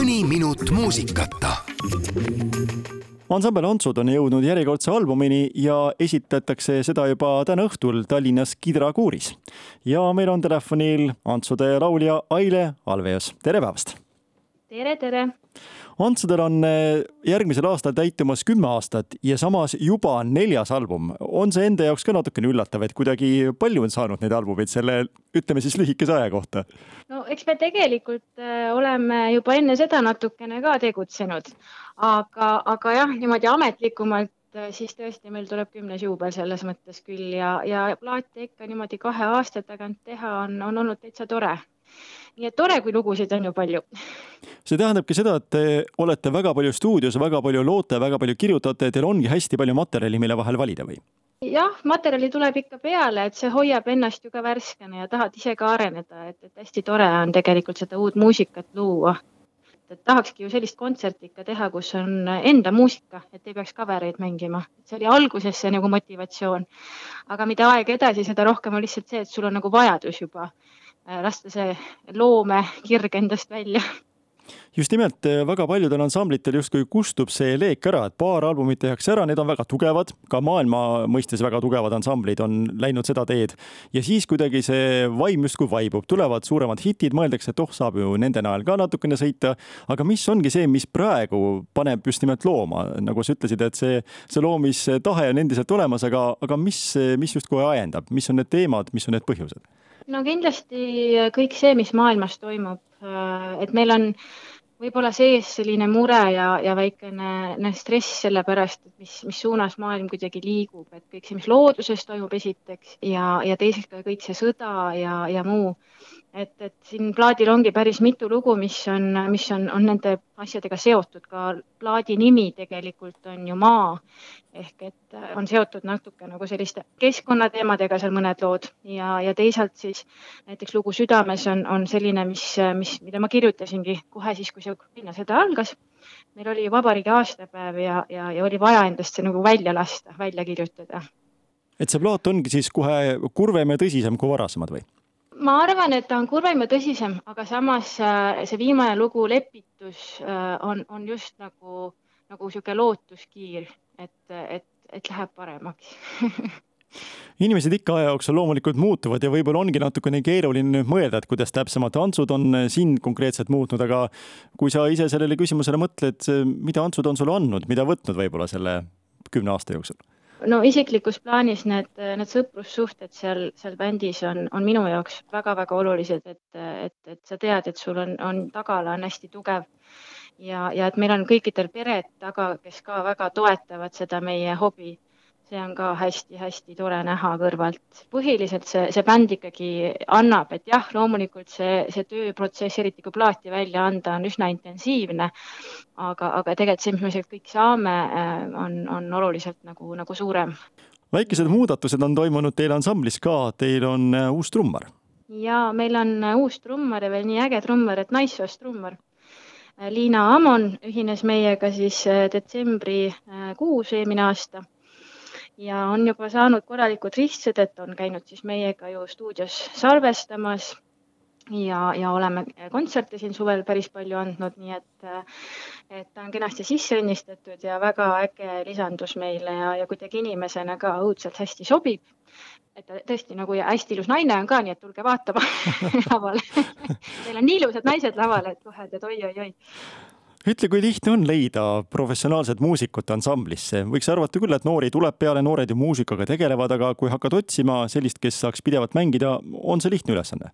mõni minut muusikata. ansambel Antsud on jõudnud järjekordse albumini ja esitatakse seda juba täna õhtul Tallinnas Kidra kuuris. ja meil on telefonil Antsude laulja Aile Alveus, tere päevast! tere, tere! Antsudel on eh, järgmisel aastal täitumas kümme aastat ja samas juba neljas album. on see enda jaoks ka natukene üllatav, et kuidagi palju on saanud neid albumeid selle, ütleme siis lühikese aja kohta? no eks me tegelikult äh, oleme juba enne seda natukene ka tegutsenud, aga, aga jah, niimoodi ametlikumalt äh, siis tõesti meil tuleb kümnes juubel selles mõttes küll ja, ja plaate ikka niimoodi kahe aasta tagant teha on, on olnud täitsa tore nii et tore, kui lugusid on ju palju. see tähendabki seda, et te olete väga palju stuudios, väga palju loote, väga palju kirjutate, teil ongi hästi palju materjali, mille vahel valida või? jah, materjali tuleb ikka peale, et see hoiab ennast ju ka värskena ja tahad ise ka areneda, et, et hästi tore on tegelikult seda uut muusikat luua. Et tahakski ju sellist kontserti ikka teha, kus on enda muusika, et ei peaks cover eid mängima. see oli alguses see nagu motivatsioon. aga mida aeg edasi, seda rohkem on lihtsalt see, et sul on nagu vajadus juba Äh, lasta see loomekirg endast välja just nimelt äh, väga paljudel ansamblitel justkui kustub see leek ära, et paar albumit tehakse ära, need on väga tugevad, ka maailma mõistes väga tugevad ansamblid on läinud seda teed. ja siis kuidagi see vaim justkui vaibub, tulevad suuremad hitid, mõeldakse, et oh, saab ju nende najal ka natukene sõita. aga mis ongi see, mis praegu paneb just nimelt looma, nagu sa ütlesid, et see, see loomistahe on endiselt olemas, aga, aga mis, mis justkui ajendab, mis on need teemad, mis on need põhjused? no kindlasti kõik see, mis maailmas toimub, et meil on võib-olla sees selline mure ja, ja väikene stress selle pärast, et mis, mis suunas maailm kuidagi liigub, et kõik see, mis looduses toimub esiteks ja, ja teiseks ka kõik see sõda ja, ja muu et, et siin plaadil ongi päris mitu lugu, mis on, mis on, on nende asjadega seotud, ka plaadi nimi tegelikult on ju Maa ehk et on seotud natuke nagu selliste keskkonnateemadega seal mõned lood ja, ja teisalt siis näiteks lugu Südames on, on selline, mis, mis, mida ma kirjutasingi kohe siis, kui see Ukraina sõda algas. meil oli vabariigi aastapäev ja, ja, ja oli vaja endast see nagu välja lasta, välja kirjutada. et see plaat ongi siis kohe kurvem ja tõsisem kui varasemad või? Ma arvan, et ta on kurvem ja tõsisem, aga samas äh, see viimane lugu Lepitus äh, on, on just nagu, nagu niisugune lootuskiir, et, et, et läheb paremaks inimesed ikka aja jooksul loomulikult muutuvad ja võib-olla ongi natukene keeruline nüüd mõelda, et kuidas täpsemalt Antsud on äh, sind konkreetselt muutnud, aga kui sa ise sellele küsimusele mõtled, mida Antsud on sulle andnud, mida võtnud võib-olla selle kümne aasta jooksul? No isiklikus plaanis need, need sõprussuhted seal, seal bändis on, on minu jaoks väga-väga olulised, et, et, et sa tead, et sul on, on tagala on hästi tugev ja, ja et meil on kõikidel pered taga, kes ka väga toetavad seda meie hobi see on ka hästi-hästi tore näha kõrvalt. põhiliselt see, see bänd ikkagi annab, et jah, loomulikult see, see tööprotsess, eriti kui plaati välja anda, on üsna intensiivne, aga, aga tegelikult see, mis me sealt kõik saame, äh, on, on oluliselt nagu, nagu suurem. väikesed muudatused on toimunud teil ansamblis ka, teil on äh, uus trummar. jaa, meil on äh, uus trummar ja veel nii äge trummar, et naissoost trummar Liina Amon ühines meiega siis detsembrikuus eelmine aasta ja on juba saanud korralikud ristsed, et on käinud siis meiega ju stuudios salvestamas. Ja, ja oleme kontserte siin suvel päris palju andnud, nii et, et ta on kenasti sisse õnnistatud ja väga äge lisandus meile ja, ja kuidagi inimesena ka õudselt hästi sobib. et ta tõesti nagu ja hästi ilus naine on ka, nii et tulge vaatama lavale. Meil on nii ilusad naised laval, et kohe tead oi-oi-oi ütle, kui lihtne on leida professionaalset muusikut ansamblisse, võiks arvata küll, et noori tuleb peale, noored ju muusikaga tegelevad, aga kui hakkad otsima sellist, kes saaks pidevalt mängida, on see lihtne ülesanne?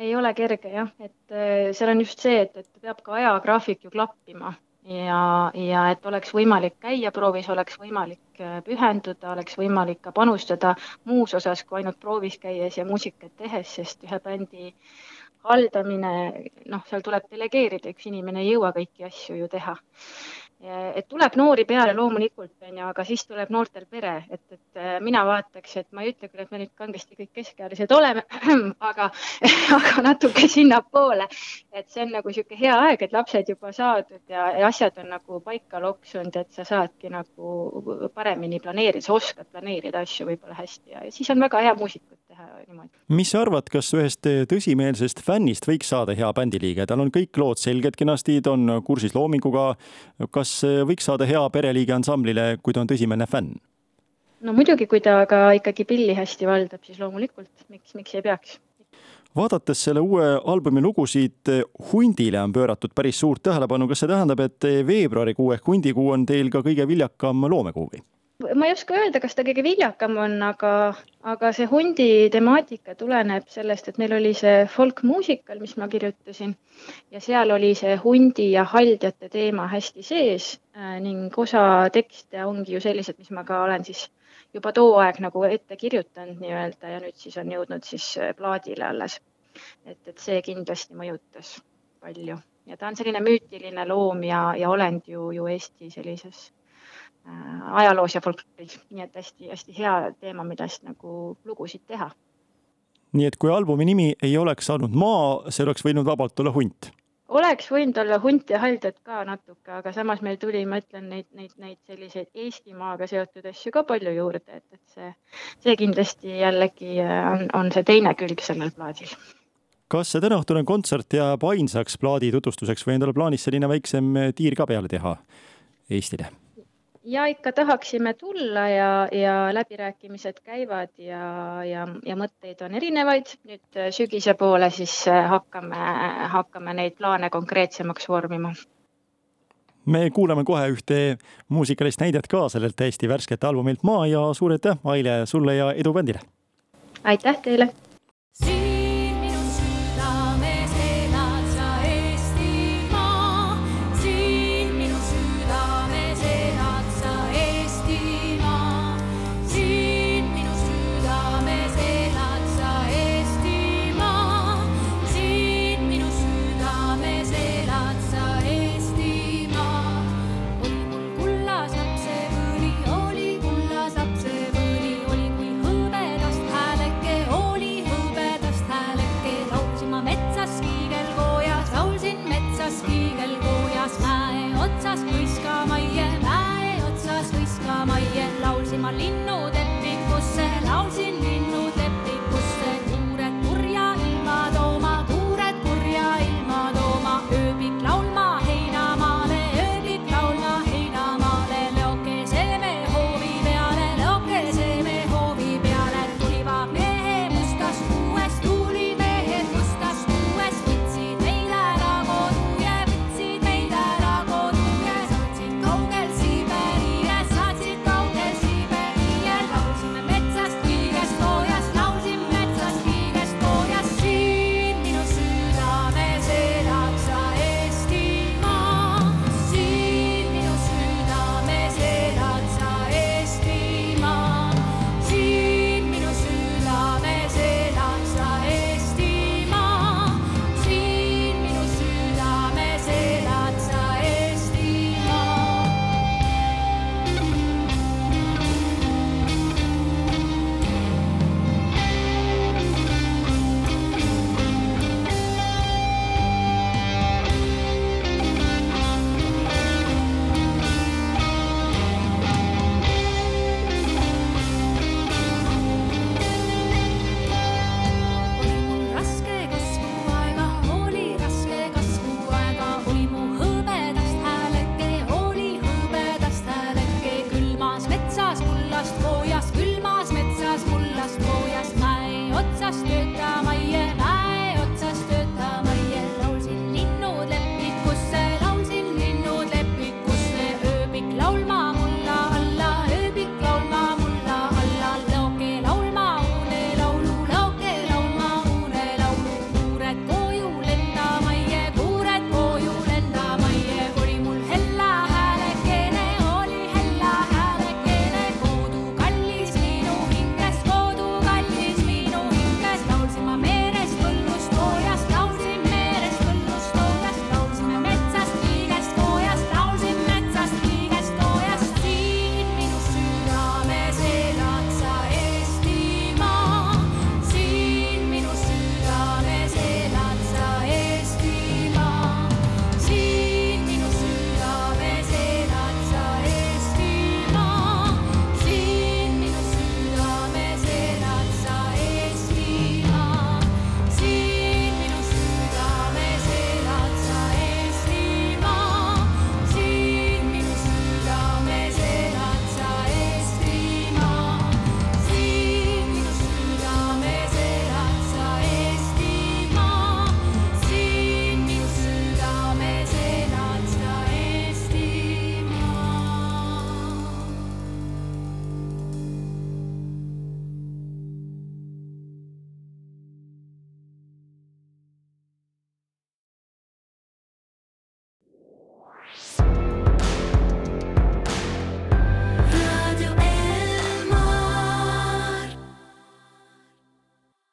ei ole kerge jah, et äh, seal on just see, et, et peab ka ajagraafik ju klappima. Ja, ja et oleks võimalik käia proovis, oleks võimalik äh, pühenduda, oleks võimalik ka panustada muus osas kui ainult proovis käies ja muusikat tehes, sest ühe bändi haldamine, noh, seal tuleb delegeerida, üks inimene ei jõua kõiki asju ju teha. et tuleb noori peale loomulikult, on ju, aga siis tuleb noortel pere, et, et äh, mina vaataks, et ma ei ütle küll, et me nüüd kangesti kõik keskealised oleme, aga, aga natuke sinnapoole. et see on nagu niisugune hea aeg, et lapsed juba saadud ja, ja asjad on nagu paika loksunud, et sa saadki nagu paremini planeerida, sa oskad planeerida asju võib-olla hästi ja, ja siis on väga hea muusikat teha niimoodi. mis sa arvad, kas ühest tõsimeelsest fännist võiks saada hea bändiliige, tal on kõik lood selged kenasti, ta on kursis loominguga. kas võiks saada hea pereliige ansamblile, kui ta on tõsimeelne fänn? no muidugi, kui ta ka ikkagi pilli hästi valdab, siis loomulikult, miks, miks ei peaks vaadates selle uue albumi lugusid, hundile on pööratud päris suurt tähelepanu, kas see tähendab, et veebruarikuu ehk hundikuu on teil ka kõige viljakam loomekuu või? Ma ei oska öelda, kas ta kõige viljakam on, aga, aga see hundi temaatika tuleneb sellest, et meil oli see folkmuusikal, mis ma kirjutasin ja seal oli see hundi ja haldjate teema hästi sees äh, ning osa tekste ongi ju sellised, mis ma ka olen siis juba too aeg nagu ette kirjutanud nii-öelda ja nüüd siis on jõudnud siis äh, plaadile alles. et, et see kindlasti mõjutas palju ja ta on selline müütiline loom ja, ja olend ju, ju Eesti sellises ajaloos ja folkloris, nii et hästi-hästi hea teema, millest nagu lugusid teha. nii et kui albumi nimi ei oleks saanud Maa, see oleks võinud vabalt olla Hunt? oleks võinud olla Hunt ja haldjad ka natuke, aga samas meil tuli, ma ütlen, neid, neid, neid selliseid Eestimaaga seotud asju ka palju juurde, et, et see, see kindlasti jällegi äh, on, on see teine külg sellel plaadil kas see tänaõhtune kontsert jääb ainsaks plaadi tutvustuseks või endal plaanis selline väiksem tiir ka peale teha Eestile? Ja ikka tahaksime tulla ja, ja läbirääkimised käivad ja, ja, ja mõtteid on erinevaid. nüüd äh, sügise poole siis äh, hakkame, hakkame neid plaane konkreetsemaks vormima. me kuulame kohe ühte muusikalist näidet ka sellelt täiesti värskelt albumilt Maa ja suur aitäh, Aile, sulle ja edu bändile! aitäh teile! Ma linnuteppikusse laulsin linnu